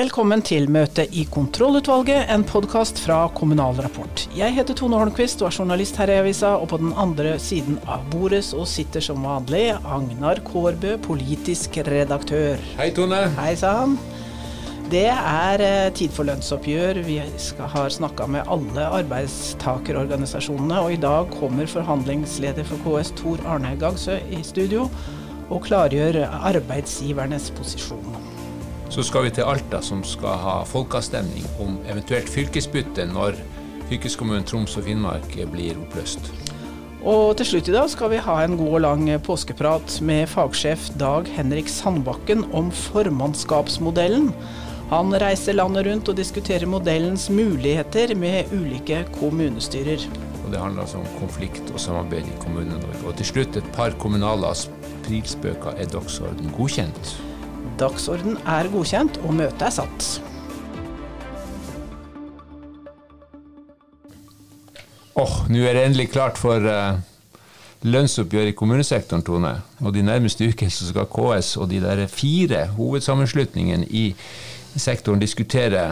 Velkommen til møte i Kontrollutvalget, en podkast fra Kommunal Rapport. Jeg heter Tone Holmquist og er journalist her i avisa, og på den andre siden av bordet så sitter som vanlig Agnar Kårbø, politisk redaktør. Hei, Tone. Hei sann. Det er eh, tid for lønnsoppgjør. Vi skal, har snakka med alle arbeidstakerorganisasjonene, og i dag kommer forhandlingsleder for KS Tor Arne Gagsø i studio og klargjør arbeidsgivernes posisjon. Så skal vi til Alta, som skal ha folkeavstemning om eventuelt fylkesbytte når fylkeskommunen Troms og Finnmark blir oppløst. Og til slutt i dag skal vi ha en god og lang påskeprat med fagsjef Dag Henrik Sandbakken om formannskapsmodellen. Han reiser landet rundt og diskuterer modellens muligheter med ulike kommunestyrer. Og Det handler altså om konflikt og samarbeid i Kommune-Norge. Og til slutt et par kommunale aprilspøker. Er dagsorden godkjent? Dagsorden er godkjent, og møtet er satt. Åh, oh, nå er det endelig klart for uh, lønnsoppgjør i kommunesektoren, Tone. Og de nærmeste uker så skal KS og de der fire hovedsammenslutningene i sektoren diskutere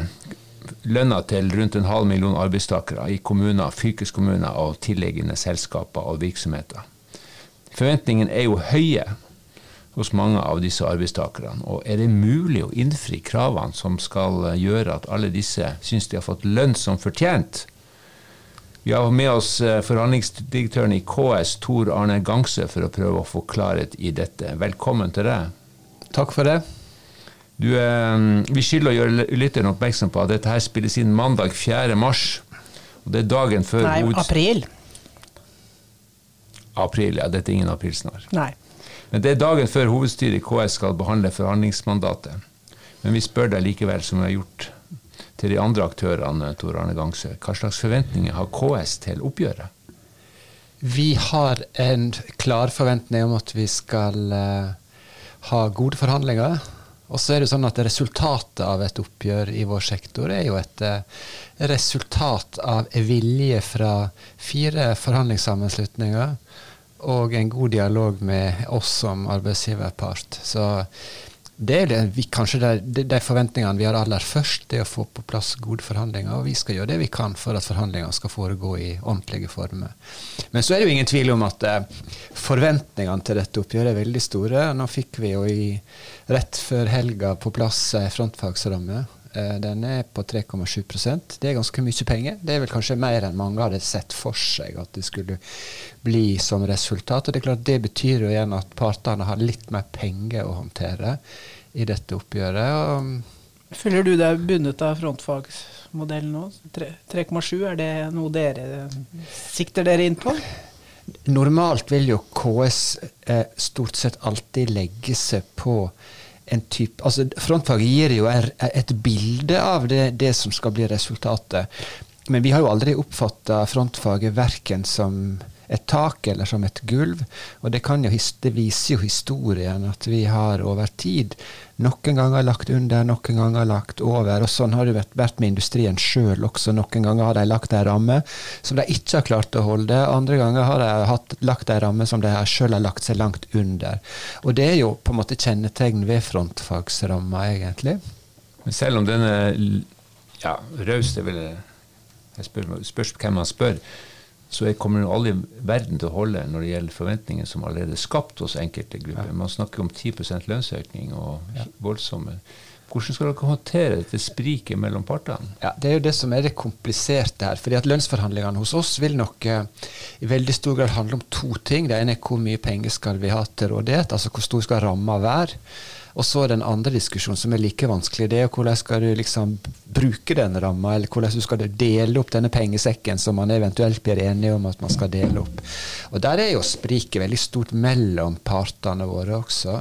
lønna til rundt en halv million arbeidstakere i kommuner, fylkeskommuner og tilliggende selskaper og virksomheter. Forventningene er jo høye hos mange av disse arbeidstakerne. Og er det mulig å innfri kravene som skal gjøre at alle disse syns de har fått lønn som fortjent? Vi har med oss eh, forhandlingsdirektøren i KS, Tor Arne Gangse, for å prøve å få klarhet i dette. Velkommen til deg. Takk for det. Du, eh, vi skylder å gjøre lytteren oppmerksom på at dette her spilles inn mandag 4. mars. Og det er dagen før Nei, april. April, ja. Dette er ingen aprilsnarr. Nei. Men det er dagen før hovedstyret i KS skal behandle forhandlingsmandatet. Men vi spør deg likevel, som vi har gjort til de andre aktørene, Tor Arne Gangsø. Hva slags forventninger har KS til oppgjøret? Vi har en klar forventning om at vi skal uh, ha gode forhandlinger. Og så er det sånn at Resultatet av et oppgjør i vår sektor er jo et uh, resultat av vilje fra fire forhandlingssammenslutninger og en god dialog med oss som arbeidsgiverpart. Så det er det, vi, kanskje de, de, forventningene vi har aller først, det å få på plass gode forhandlinger. Og vi skal gjøre det vi kan for at forhandlingene skal foregå i ordentlige former. Men så er det jo ingen tvil om at eh, forventningene til dette oppgjøret er veldig store. Nå fikk vi jo i, rett før helga på plass ei frontfagsramme Eh, den er på 3,7% Det er ganske mye penger. Det er vel kanskje mer enn mange hadde sett for seg at det skulle bli som resultat. Og Det er klart det betyr jo igjen at partene har litt mer penger å håndtere i dette oppgjøret. Føler du deg bundet av frontfagsmodellen nå? 3,7, er det noe dere sikter dere inn på? Normalt vil jo KS eh, stort sett alltid legge seg på en type altså Frontfaget gir jo et bilde av det, det, som skal bli resultatet. Men vi har jo aldri oppfatta frontfaget verken som et tak eller som et gulv. Og det, jo, det, viser jo historien at vi har over tid noen ganger lagt under, noen ganger lagt over. Og sånn har det vært med industrien sjøl også. Noen ganger har de lagt ei ramme som de ikke har klart å holde. Andre ganger har de hatt, lagt ei ramme som de sjøl har lagt seg langt under. Og det er jo på en måte kjennetegn ved frontfagsramma, egentlig. Men selv om den er ja, raus, det vil jeg spørs spør hvem man spør så jeg kommer jo i verden til å holde når det gjelder forventninger som allerede er skapt hos enkelte grupper. Man snakker om 10% lønnsøkning og voldsomme hvordan skal dere håndtere dette spriket mellom partene? Ja, Det er jo det som er det kompliserte her. fordi at Lønnsforhandlingene hos oss vil nok eh, i veldig stor grad handle om to ting. Det ene er hvor mye penger skal vi ha til rådighet, altså hvor stor skal ramma være. Og så den andre diskusjonen som er like vanskelig, det er hvordan skal du liksom bruke den ramma, eller hvordan du skal dele opp denne pengesekken som man eventuelt blir enige om at man skal dele opp. Og Der er jo spriket veldig stort mellom partene våre også.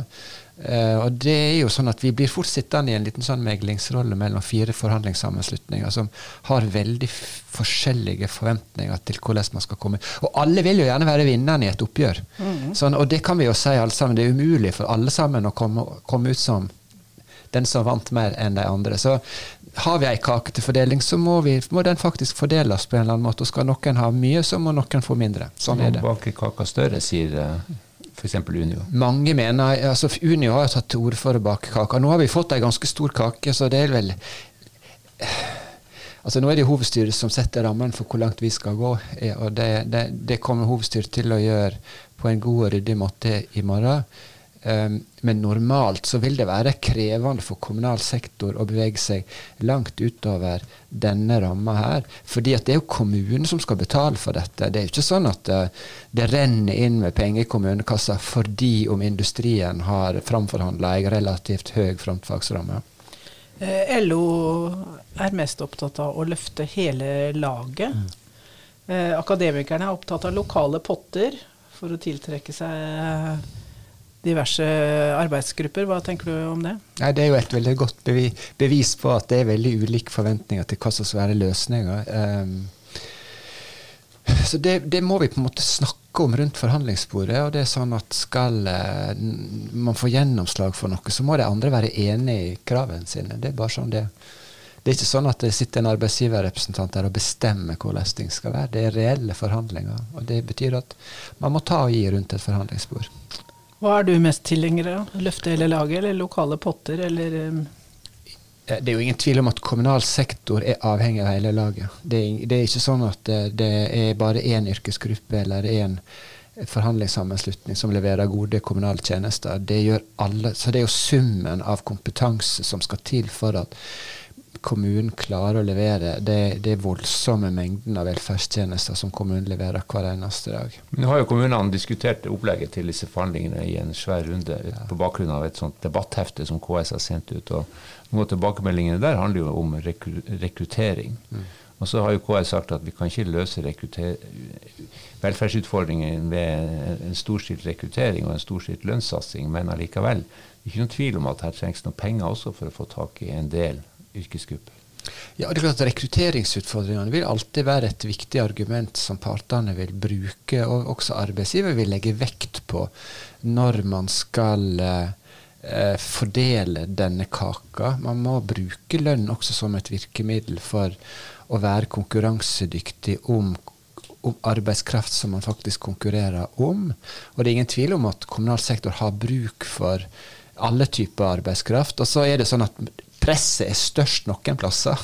Uh, og det er jo sånn at Vi blir fort sittende i en liten sånn meglingsrolle mellom fire forhandlingssammenslutninger som har veldig forskjellige forventninger til hvordan man skal komme Og alle vil jo gjerne være vinneren i et oppgjør. Mm. Sånn, og det kan vi jo si alle sammen. Det er umulig for alle sammen å komme, komme ut som den som vant mer enn de andre. Så har vi ei kake til fordeling, så må, vi, må, den faktisk fordeles på en eller annen måte. Og skal noen ha mye, så må noen få mindre. Sånn er det. Bake kaka større, sier uh f.eks. Unio? Mange mener, altså Unio har tatt til orde for å bake kaker. Nå har vi fått ei ganske stor kake, så det er vel Altså Nå er det hovedstyret som setter rammen for hvor langt vi skal gå. og Det, det, det kommer hovedstyret til å gjøre på en god og ryddig måte i morgen. Um, men normalt så vil det være krevende for kommunal sektor å bevege seg langt utover denne ramma her. fordi at det er jo kommunen som skal betale for dette. Det er jo ikke sånn at uh, det renner inn med penger i kommunekassa fordi om industrien har framforhandla en relativt høy frontfagsramme. Eh, LO er mest opptatt av å løfte hele laget. Mm. Eh, akademikerne er opptatt av lokale potter for å tiltrekke seg diverse arbeidsgrupper. Hva tenker du om det? Nei, det er jo et veldig godt bevis på at det er veldig ulike forventninger til hva som skal være løsninger. Um, så det, det, må vi på en måte snakke om rundt forhandlingsbordet. og det er sånn at Skal uh, man få gjennomslag for noe, så må de andre være enig i kravene sine. Det er bare sånn det Det er ikke sånn at det sitter en arbeidsgiverrepresentant der og bestemmer hvordan ting skal være. Det er reelle forhandlinger. og Det betyr at man må ta og gi rundt et forhandlingsbord. Hva er du mest tilhenger av? Løfte hele laget, eller lokale potter, eller um det er jo ingen tvil om at kommunal sektor er avhengig av hele laget. Det er, det er ikke sånn at det, det er bare én yrkesgruppe eller én forhandlingssammenslutning som leverer gode kommunale tjenester. Det gjør alle. Så det er jo summen av kompetanse som skal til for at kommunen klarer å levere det, det voldsomme mengden av velferdstjenester som kommunen leverer hver eneste dag. Nå har jo kommunene diskutert opplegget til disse forhandlingene i en svær runde ja. på bakgrunn av et sånt debatthefte som KS har sendt ut. og Noen av tilbakemeldingene der handler jo om rekruttering. Mm. Og så har jo KS sagt at vi kan ikke løse velferdsutfordringen ved en storstilt rekruttering og en storstilt lønnssatsing, men allikevel. Det er ikke noen tvil om at her trengs noen penger også for å få tak i en del yrkesgrupper. Ja, det er klart at Rekrutteringsutfordringene vil alltid være et viktig argument som partene vil bruke, og også arbeidsgiver vil legge vekt på når man skal eh, fordele denne kaka. Man må bruke lønn også som et virkemiddel for å være konkurransedyktig om, om arbeidskraft som man faktisk konkurrerer om. Og det er ingen tvil om at kommunal sektor har bruk for alle typer arbeidskraft. Og så er det sånn at presset er størst noen plasser.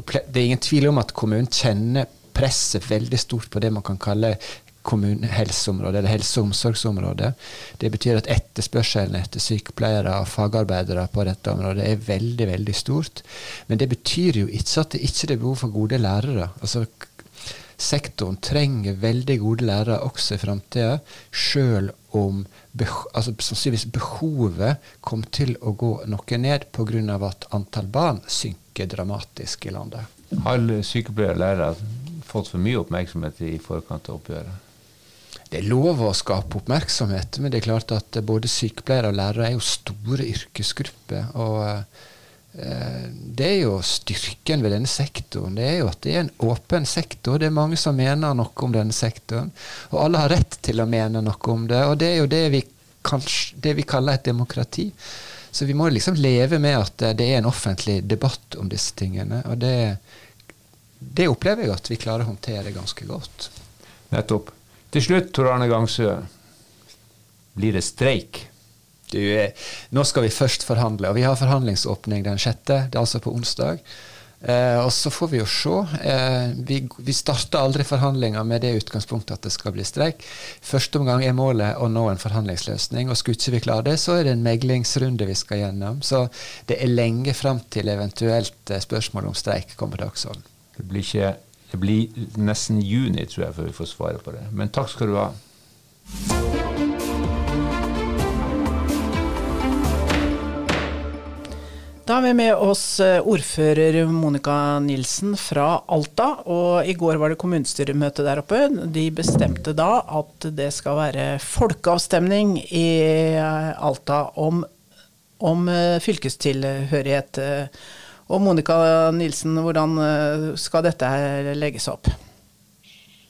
Og det er ingen tvil om at kommunen kjenner presset veldig stort på det man kan kalle kommunehelseområdet, eller helse- og omsorgsområdet. Det betyr at etterspørselen etter sykepleiere og fagarbeidere på dette området er veldig veldig stort. Men det betyr jo ikke at det ikke er behov for gode lærere. Altså, sektoren trenger veldig gode lærere også i framtida, sjøl om altså, sannsynligvis behovet kom til å gå noe ned pga. at antall barn synker dramatisk i landet. Har sykepleiere og lærere fått for mye oppmerksomhet i forkant av oppgjøret? Det er lov å skape oppmerksomhet, men det er klart at både sykepleiere og lærere er jo store yrkesgrupper. og Eh, det er jo styrken ved denne sektoren. Det er jo at det er en åpen sektor. Det er mange som mener noe om denne sektoren. Og alle har rett til å mene noe om det. Og det er jo det vi, kanskje, det vi kaller et demokrati. Så vi må liksom leve med at det er en offentlig debatt om disse tingene. Og det, det opplever jeg at vi klarer å håndtere ganske godt. Nettopp. Til slutt, Tor Arne Gangsø. Blir det streik? Du, nå skal vi først forhandle, og vi har forhandlingsåpning den sjette, det er altså på onsdag. Eh, og så får vi jo se. Eh, vi, vi starter aldri forhandlinger med det utgangspunktet at det skal bli streik. Første omgang er målet å nå en forhandlingsløsning, og skulle vi klare det, så er det en meglingsrunde vi skal gjennom. Så det er lenge fram til eventuelt eh, spørsmål om streik kommer på dagsordenen. Det blir, ikke, det blir nesten juni, tror jeg, før vi får svaret på det. Men takk skal du ha. Da har vi med oss eh, ordfører Monica Nilsen fra Alta. Og i går var det kommunestyremøte der oppe. De bestemte da at det skal være folkeavstemning i eh, Alta om, om eh, fylkestilhørighet. Og Monica Nilsen, hvordan skal dette legges opp?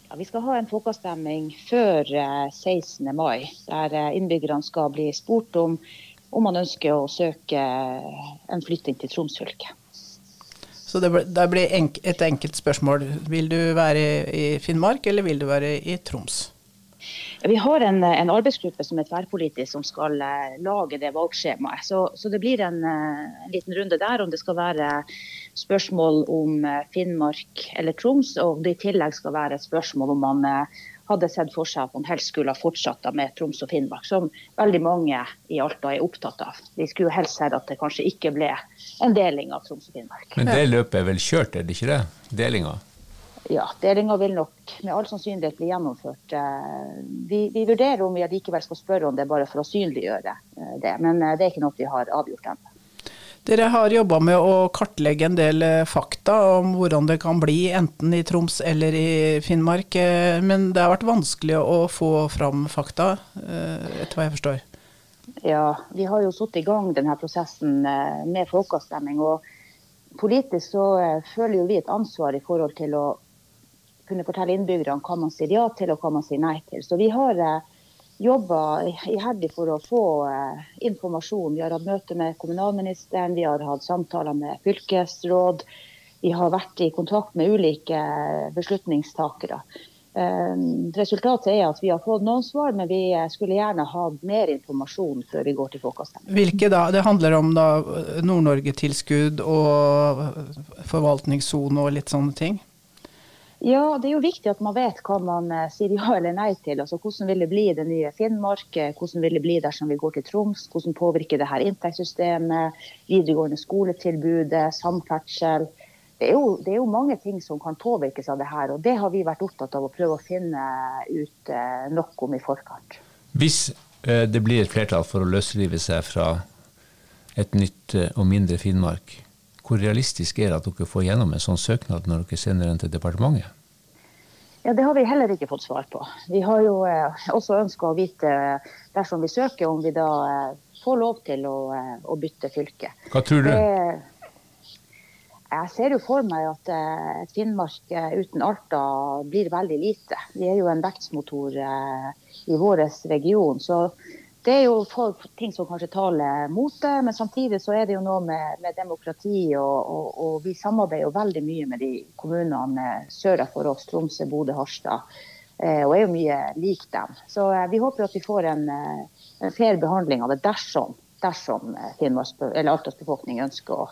Ja, vi skal ha en folkeavstemning før 16. mai, der innbyggerne skal bli spurt om om man ønsker å søke en flytting til Troms fylke. Så det, blir enk, et enkelt spørsmål. Vil du være i Finnmark, eller vil du være i Troms? Vi har en, en, arbeidsgruppe som er tverrpolitisk som skal uh, lage det valgskjemaet. Så, så det blir en, uh, en, liten runde der om det skal være spørsmål om uh, Finnmark eller Troms. Og det i tillegg skal være et spørsmål om man hadde sett for seg at man helst skulle ha fortsatt med Troms og Finnmark, som veldig mange i Alta er opptatt av. De skulle helst sett at det kanskje ikke ble en deling av Troms og Finnmark. Men det løpet er vel kjørt, er det ikke det? Delinga? ja, delinga vil nok med all sannsynlighet bli gjennomført. Eh, vi, vi, vurderer om vi likevel skal spørre om det bare for å synliggjøre eh, det, men eh, det er ikke noe vi har avgjort ennå. Dere har jobba med å kartlegge en del fakta om hvordan det kan bli, enten i Troms eller i Finnmark. Men det har vært vanskelig å få fram fakta, etter hva jeg forstår? Ja, vi har jo satt i gang denne prosessen med folkeavstemning. og Politisk så føler jo vi et ansvar i forhold til å kunne fortelle innbyggerne hva man sier ja til og hva man sier nei til. Så vi har eh, jobba iherdig for å få eh, informasjon. Vi har hatt møte med kommunalministeren, vi har hatt samtaler med fylkesråd. Vi har vært i kontakt med ulike eh, beslutningstakere. Eh, resultatet er at vi har fått noen svar, men vi eh, skulle gjerne ha mer informasjon før vi går til folkeavstemning. Hvilke da? Det handler om Nord-Norge-tilskudd og forvaltningssone og litt sånne ting? Ja, det er jo viktig at man vet hva man eh, sier ja eller nei til. Altså, hvordan vil det bli i det nye Finnmark? Eh, hvordan vil det bli dersom vi går til Troms? Hvordan påvirker det her inntektssystemet, videregående skoletilbudet, samferdsel? Det er, jo, det er, jo, mange ting som kan påvirkes av det her, og det har vi vært opptatt av å prøve å finne ut eh, nok om i forkant. Hvis det blir et flertall for å løsrive seg fra et nytt og mindre Finnmark, hvor realistisk er det at dere får gjennom en sånn søknad når dere sender den til departementet? Ja, Det har vi heller ikke fått svar på. Vi har jo eh, også ønska å vite, dersom vi søker, om vi da eh, får lov til å, eh, å bytte fylke. Hva tror du? Det, jeg ser jo for meg at eh, et Finnmark eh, uten Alta blir veldig lite. Vi er jo en vekstmotor eh, i vår region. så det er jo ting som kanskje taler mot det, men samtidig så er det jo noe med, med demokrati. Og, og, og, vi samarbeider jo veldig mye med de kommunene sør for oss, Tromsø, Bodø, Harstad. Eh, og er jo mye lik dem. Så eh, vi håper at vi får en, eh, en fair behandling av det dersom, dersom eh, Finnmarks, eller Altas befolkning ønsker å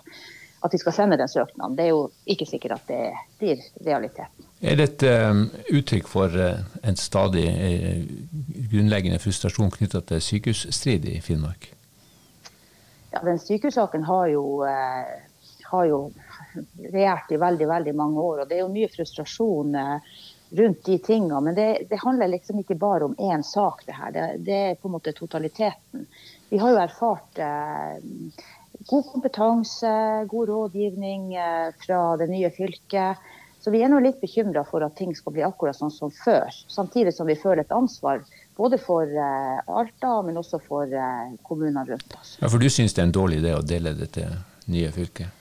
at vi skal sende den søknaden. Det er jo ikke sikkert at det blir realiteten. Er det et um, uttrykk for uh, en stadig uh, grunnleggende frustrasjon knytta til sykehusstrid i Finnmark? Ja, den Sykehussaken har jo, uh, har jo regjert i veldig veldig mange år. og Det er jo mye frustrasjon rundt de tingene. Men det, det, handler liksom ikke bare om én sak, det her. Det, det, er på en måte totaliteten. Vi har jo erfart god kompetanse, god rådgivning eh, fra det nye fylket. Så vi er nå litt bekymra for at ting skal bli akkurat sånn som før. Samtidig som vi føler et ansvar både for eh, Alta, men også for eh, kommunene rundt oss. Ja, For du syns det er en dårlig idé å dele dette nye fylket?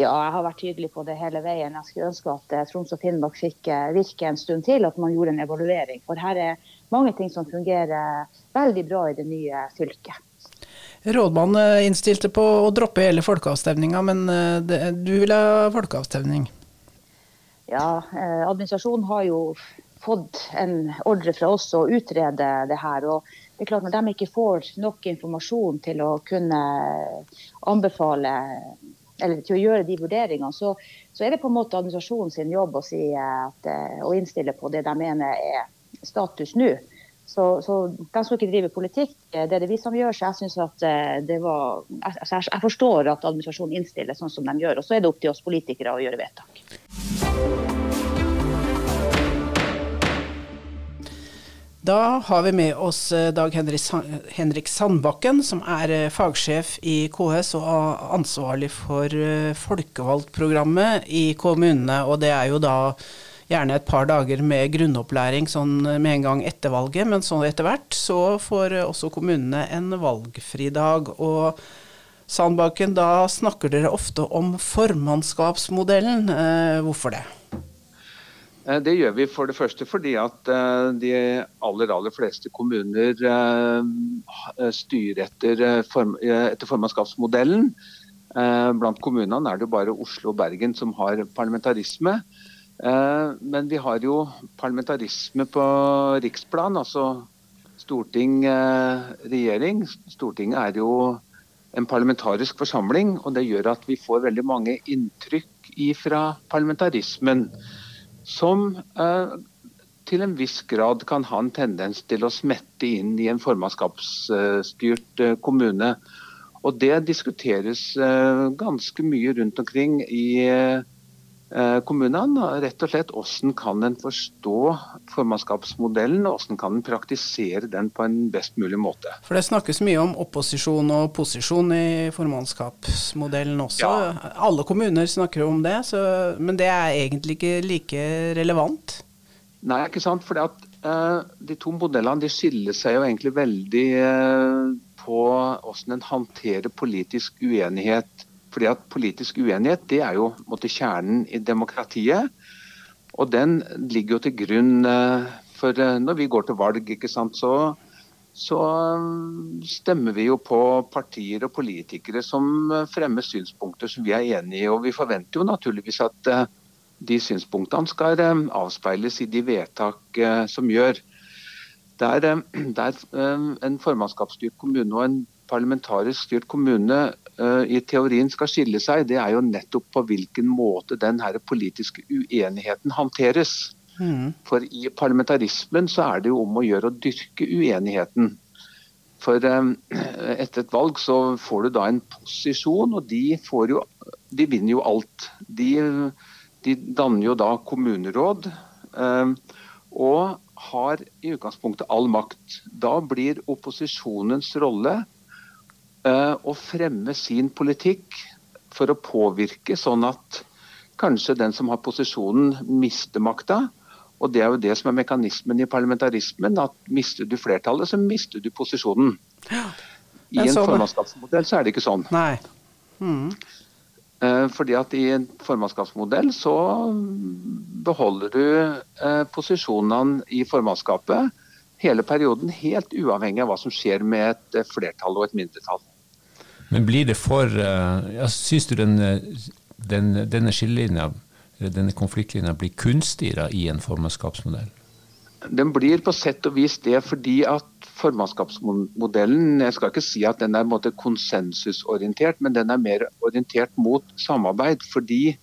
Ja, jeg har vært tydelig på det hele veien. Jeg skulle ønske at Troms og Finnmark fikk virke en stund til, at man gjorde en evaluering. For her er mange ting som fungerer veldig bra i det nye fylket. Rådmannen innstilte på å droppe hele folkeavstemninga, men eh, det, du vil ha folkeavstemning? Ja, eh, administrasjonen har jo fått en ordre fra oss å utrede det her. og det er klart Når de ikke får nok informasjon til å kunne anbefale eller til å gjøre de vurderingene, så, så er det på en måte administrasjonen sin jobb å, si at, eh, å innstille på det de mener er status nå. Så, så de som ikke driver politikk, eh, det er det vi som gjør. Så jeg synes at det var altså Jeg forstår at administrasjonen innstiller sånn som de gjør. Og så er det opp til oss politikere å gjøre vedtak. Da har vi med oss eh, Dag Henrik Sandbakken, som er fagsjef i KS og ansvarlig for folkevalgtprogrammet i kommunene. Og det er jo da gjerne et par dager med grunnopplæring sånn med en gang etter valget, men sånn etter hvert så får også kommunene en valgfri dag. og Sandbakken, da snakker dere ofte om formannskapsmodellen. Eh, hvorfor det? Eh, det gjør vi for det første fordi at eh, de aller aller fleste kommuner styrer etter, etter formannskapsmodellen. Blant kommunene er det bare Oslo og Bergen som har parlamentarisme. Men vi har jo parlamentarisme på riksplan. altså storting, regjering. Stortinget er jo en parlamentarisk forsamling, og det gjør at vi får veldig mange inntrykk fra parlamentarismen som eh, til en viss grad kan ha en tendens til å smette inn i en formannskapsstyrt eh, kommune. Og Det diskuteres eh, ganske mye rundt omkring i Eh, kommunene. Rett og slett hvordan kan en forstå formannskapsmodellen, og hvordan kan en praktisere den på en best mulig måte. For Det snakkes mye om opposisjon og posisjon i formannskapsmodellen også. Ja. Alle kommuner snakker om det, så, men det er egentlig ikke like relevant? Nei, ikke sant. For uh, eh, de to modellene de skiller seg jo egentlig veldig uh, på hvordan en håndterer politisk uenighet fordi at Politisk uenighet det er jo måtte, kjernen i demokratiet. Og den ligger jo til grunn eh, for eh, når vi går til valg. ikke sant, så, så eh, stemmer vi jo på partier og politikere som fremmer synspunkter som vi er enig i. Og vi forventer jo naturligvis at de synspunktene skal avspeiles i de vedtak som gjør. Der, der en formannskapsstyrt kommune og en parlamentarisk styrt kommune i teorien skal skille seg, det er jo nettopp på hvilken måte den her politiske uenigheten håndteres. Mm. For i parlamentarismen så er det jo om å gjøre å dyrke uenigheten. For um, etter et valg så får du da en posisjon, og de, jo, de vinner jo alt. De, de, danner jo da kommuneråd. Um, og har i utgangspunktet all makt. Da blir opposisjonens rolle Eh, å fremme sin politikk for å påvirke, sånn at kanskje den som har posisjonen, mister makta. Og Det er jo det som er mekanismen i parlamentarismen. at Mister du flertallet, så mister du posisjonen. I en formannskapsmodell så er det ikke sånn. Nei. Mm. Fordi at I en formannskapsmodell så beholder du eh, posisjonene i formannskapet hele perioden, helt uavhengig av hva som skjer med et flertall og et mindretall. Men blir det for uh, ja, Syns du den, den, denne skillelinja, denne konfliktlinja, blir kunstigere i en formannskapsmodell? Den blir på sett og vis det fordi at formannskapsmodellen Jeg skal ikke si at den er måte, konsensusorientert, men den er mer orientert mot samarbeid. Fordi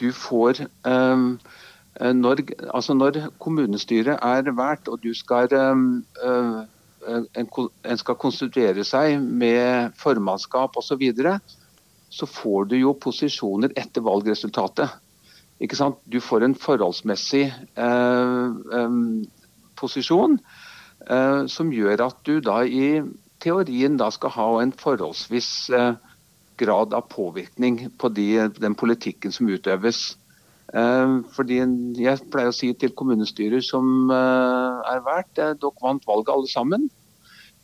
du får um, når, altså når kommunestyret er valgt og du skal um, uh, en, en skal konstituere seg med formannskap osv., så, videre, så får du jo posisjoner etter valgresultatet. Ikke sant? Du får en forholdsmessig eh, eh, posisjon eh, som gjør at du da i teorien da skal ha en forholdsvis eh, grad av påvirkning på de, den politikken som utøves. Eh, fordi Jeg pleier å si til kommunestyrer som eh, er valgt, dere vant valget alle sammen.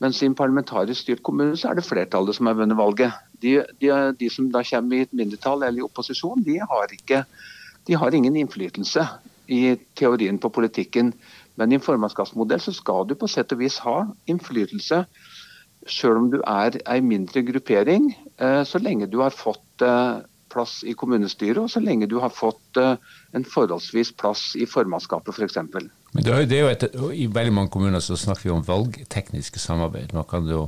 Mens i en parlamentarisk styrt kommune så er det flertallet som har vunnet valget. De, de, de, som da kommer i et mindretall eller i opposisjon, de har, ikke, de har ingen innflytelse i teorien på politikken. Men i en formannskapsmodell så skal du på sett og vis ha innflytelse, selv om du er ei mindre gruppering, eh, så lenge du har fått eh, plass i kommunestyret, og så lenge du har fått eh, en forholdsvis plass i formannskapet f.eks. For Men det er jo et, I veldig mange kommuner så snakker vi om valgtekniske samarbeid. Man kan jo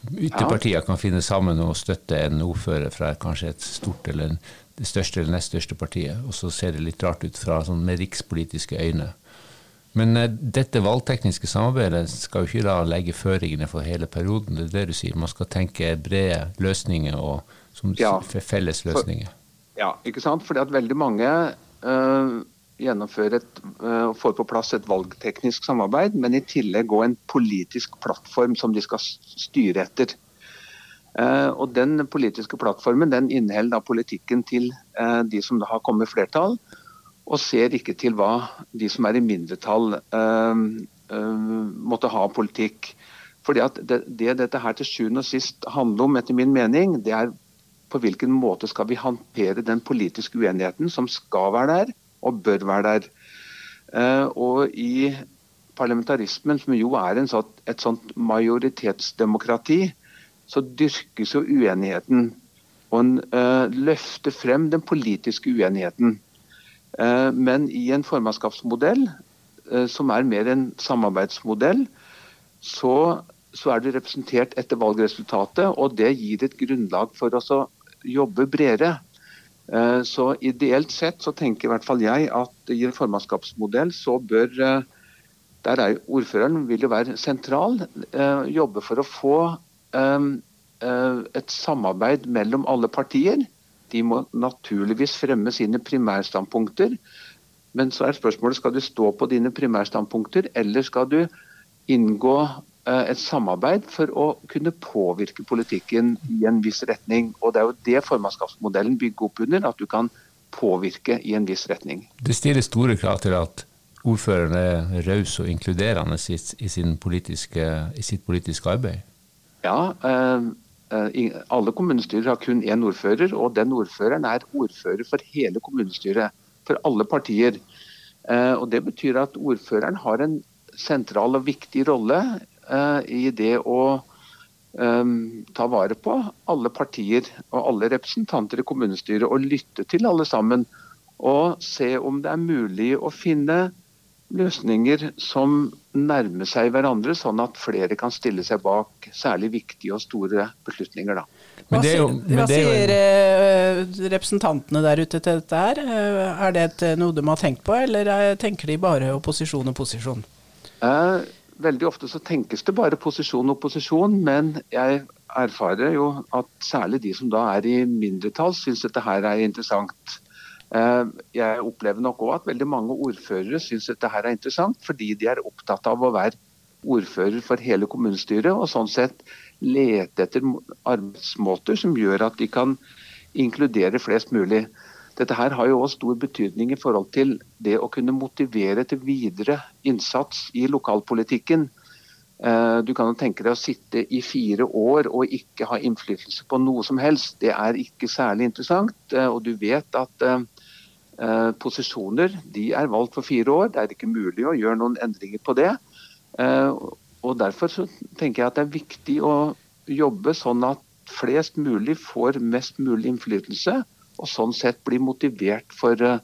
Ytterpartier kan finne sammen og støtte en ordfører fra kanskje et stort eller det største eller nest største partiet, og så ser det litt rart ut fra sånn med rikspolitiske øyne. Men uh, dette valgtekniske samarbeidet skal jo ikke da legge føringene for hele perioden. Det er det du sier. Man skal tenke brede løsninger og som ja, felles løsninger. Ja, ikke sant. Fordi at veldig mange uh, gjennomfører et, uh, får på plass et valgteknisk samarbeid, men i tillegg går en politisk plattform som de skal styre etter. Uh, og Den politiske plattformen den inneholder politikken til uh, de som har kommet i flertall, og ser ikke til hva de som er i mindretall måtte ha politikk. Fordi at det, det, dette her til sjuende og sist handler om, etter min mening, det er på hvilken måte skal vi håndtere den politiske uenigheten som skal være der, og bør være der. Eh, og i parlamentarismen, som jo er sånt, et sånt majoritetsdemokrati, så dyrkes jo uenigheten. Og en uh, løfter frem den politiske uenigheten. Uh, men i en formannskapsmodell, uh, som er mer en samarbeidsmodell, så, så er du representert etter valgresultatet, og det gir et grunnlag for å jobbe bredere. Eh, så ideelt sett så tenker i hvert fall jeg at i en formannskapsmodell så bør eh, Der er ordføreren vil jo være sentral. Eh, jobbe for å få et samarbeid mellom alle partier. De må naturligvis fremme sine primærstandpunkter. Men så er spørsmålet skal du stå på dine primærstandpunkter, eller skal du inngå et samarbeid for å kunne påvirke politikken i en viss retning. Og Det er jo det formannskapsmodellen bygger opp under, at du kan påvirke i en viss retning. Det stiller store krav til at ordføreren er raus og inkluderende i, i, politiske, i, sitt politiske arbeid? Ja, eh, eh alle kommunestyrer har kun én ordfører, og den ordføreren er ordfører for hele kommunestyret. For alle partier. Eh, og Det betyr at ordføreren har en sentral og viktig rolle Eh, i det å um, ta vare på alle partier og alle representanter i kommunestyret og lytte til alle sammen. Og se om det er mulig å finne løsninger som nærmer seg hverandre, sånn at flere kan stille seg bak særlig viktige og store beslutninger. Da. Hva, jo, hva sier jo... representantene der ute til dette her? Eh, er det et, noe de har tenkt på, eller tenker de bare opposisjon og posisjon? Eh, veldig ofte så tenkes det bare posisjon og opposisjon, men jeg erfarer jo at særlig de som da er i mindretall, syns dette her er interessant. Eh, jeg opplever nok òg at veldig mange ordførere syns dette her er interessant, fordi de er opptatt av å være ordfører for hele kommunestyret, og sånn sett lete etter arbeidsmåter som gjør at de kan inkludere flest mulig. Dette her har jo også stor betydning i forhold til det å kunne motivere til videre innsats i lokalpolitikken. Eh, du kan jo tenke deg å sitte i fire år og ikke ha innflytelse på noe som helst. Det er ikke særlig interessant. Eh, og du vet at eh, posisjoner de er valgt for fire år. Det er ikke mulig å gjøre noen endringer på det. Og Derfor så tenker jeg at det er viktig å jobbe sånn at flest mulig får mest mulig innflytelse og sånn sett bli motivert for eh,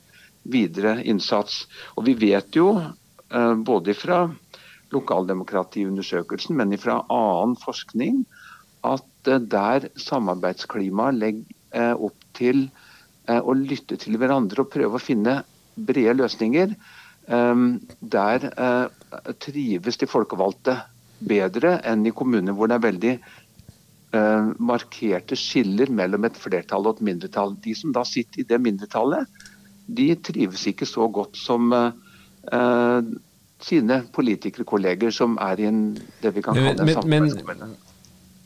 videre innsats. Og Vi vet jo eh, både fra lokaldemokratiundersøkelsen, men fra annen forskning, at eh, der samarbeidsklimaet legger opp til å lytte til hverandre og prøve å finne brede løsninger, der trives de folkevalgte bedre enn i kommuner hvor det er veldig markerte skiller mellom et flertall og et mindretall. De som da sitter i det mindretallet, de trives ikke så godt som uh, sine politikerkolleger som er i en, det vi kan kalle en samarbeidsmodell.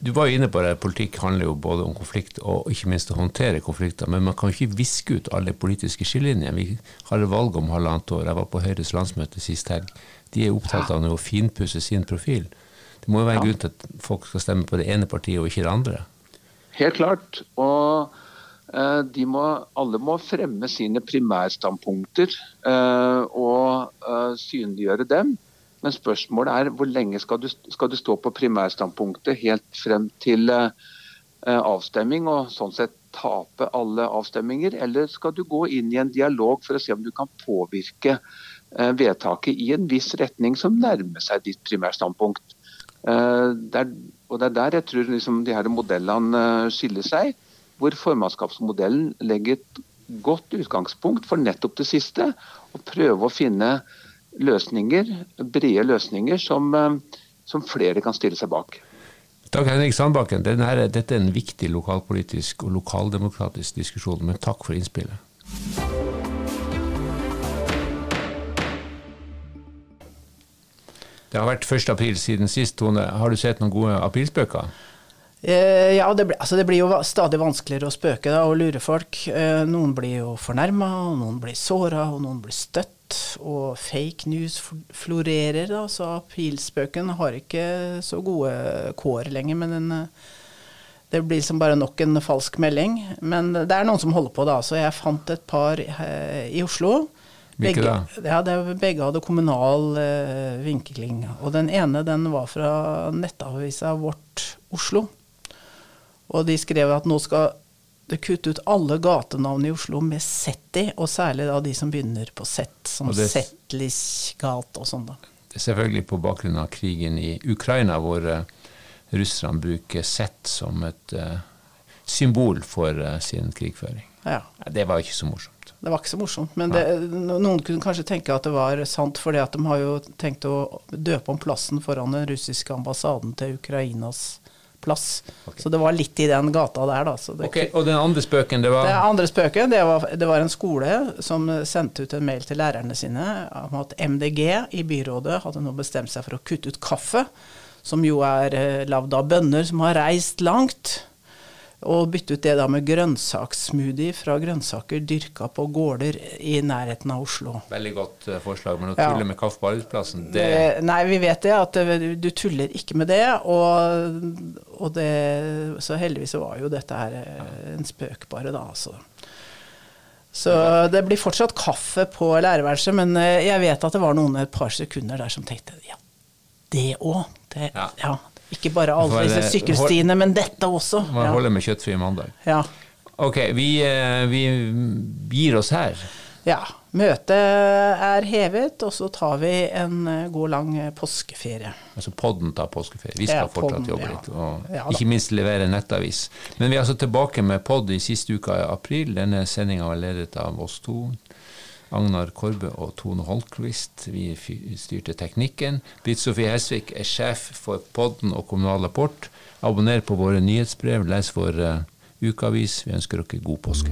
Du var jo inne på det, Politikk handler jo både om konflikt og ikke minst å håndtere konflikter. Men man kan jo ikke viske ut alle politiske skillelinjer. Vi har valg om halvannet år. Jeg var på Høyres landsmøte sist helg. De er opptatt av å finpusse sin profil. Det må jo være en grunn til at folk skal stemme på det ene partiet og ikke det andre? Helt klart. Og eh, må, alle må fremme sine primærstandpunkter eh, og eh, synliggjøre dem. Men spørsmålet er hvor lenge skal du, skal du stå på primærstandpunktet helt frem til avstemming og sånn sett tape alle avstemminger, eller skal du gå inn i en dialog for å se om du kan påvirke vedtaket i en viss retning som nærmer seg ditt primærstandpunkt. Eh, det er, og det er der jeg tror liksom de her modellene eh, skiller seg. Hvor formannskapsmodellen legger et godt utgangspunkt for nettopp det siste. Og prøve å finne løsninger, brede løsninger som, eh, som flere kan stille seg bak. Takk Henrik Sandbakken. Denne, dette er en viktig lokalpolitisk og lokaldemokratisk diskusjon, men takk for innspillet. Det har vært 1. april siden sist, Tone. Har du sett noen gode aprilspøker? Eh, ja, det, altså det, blir jo stadig vanskeligere å spøke da, og lure folk. Eh, noen blir jo fornærma, noen blir såra, og noen blir støtt. Og fake news florerer, da, så aprilspøken har ikke så gode kår lenger. Men den, eh, det blir liksom bare nok en falsk melding. Men det er noen som holder på, da. Så jeg fant et par eh, i Oslo begge, ja, det, begge hadde kommunal eh, vinkling. Og den ene den var fra nettavisa Vårt Oslo. Og de skrev at nå skal det kutte ut alle gatenavn i Oslo med Setti, og særlig da de som begynner på Sett, som Settlis gate og sånn. da. selvfølgelig på bakgrunn av krigen i Ukraina, hvor uh, russerne bruker sett som et uh, symbol for uh, sin krigføring. Ja. Det var ikke så morsomt. Det var ikke så morsomt. Men det, noen kunne kanskje tenke at det var sant, at de har jo tenkt å døpe om plassen foran den russiske ambassaden til Ukrainas plass. Okay. Så det var litt i den gata der, da. Så det, Ok, Og den andre spøken, det var Den andre spøken, det var, det var en skole som sendte ut en mail til lærerne sine om at MDG i byrådet hadde nå bestemt seg for å kutte ut kaffe, som jo er eh, lagd av bønder som har reist langt, og bytte ut det da med grønnsakssmoothie fra grønnsaker dyrka på gårder i nærheten av Oslo. Veldig godt eh, forslag, men å Ja. med kaffe på arbeidsplassen, det Eh, Nei, vi vet det, at du tuller ikke med det. Og, og det, så heldigvis var jo dette her eh, en spøk, bare, da. Altså. Så det blir fortsatt kaffe på lærerværelset, men eh, jeg vet at det var noen et par sekunder der som tenkte ja, det òg. Det, Ja. ja. Ikke bare alle disse sykkelstiene, men dette også. Man Ja. holder med kjøttfri mandag. Ja. Ok, vi, eh, vi gir oss her. ja. Møtet er hevet, og så tar vi en eh, god, lang eh, påskeferie. Altså podden tar påskeferie. Vi skal Ja, fortsatt podden, jobbe ja. litt. Og Ja ikke minst levere nettavis. Men vi er altså tilbake med pod i siste uka i april. Denne sendinga var ledet av oss to. Agnar Korbe og Tone Holmquist. Vi styrte teknikken. Britt Sofie Hesvik er sjef for podden og Kommunal Rapport. Abonner på våre nyhetsbrev, les vår eh, ukeavis. Vi ønsker dere god påske.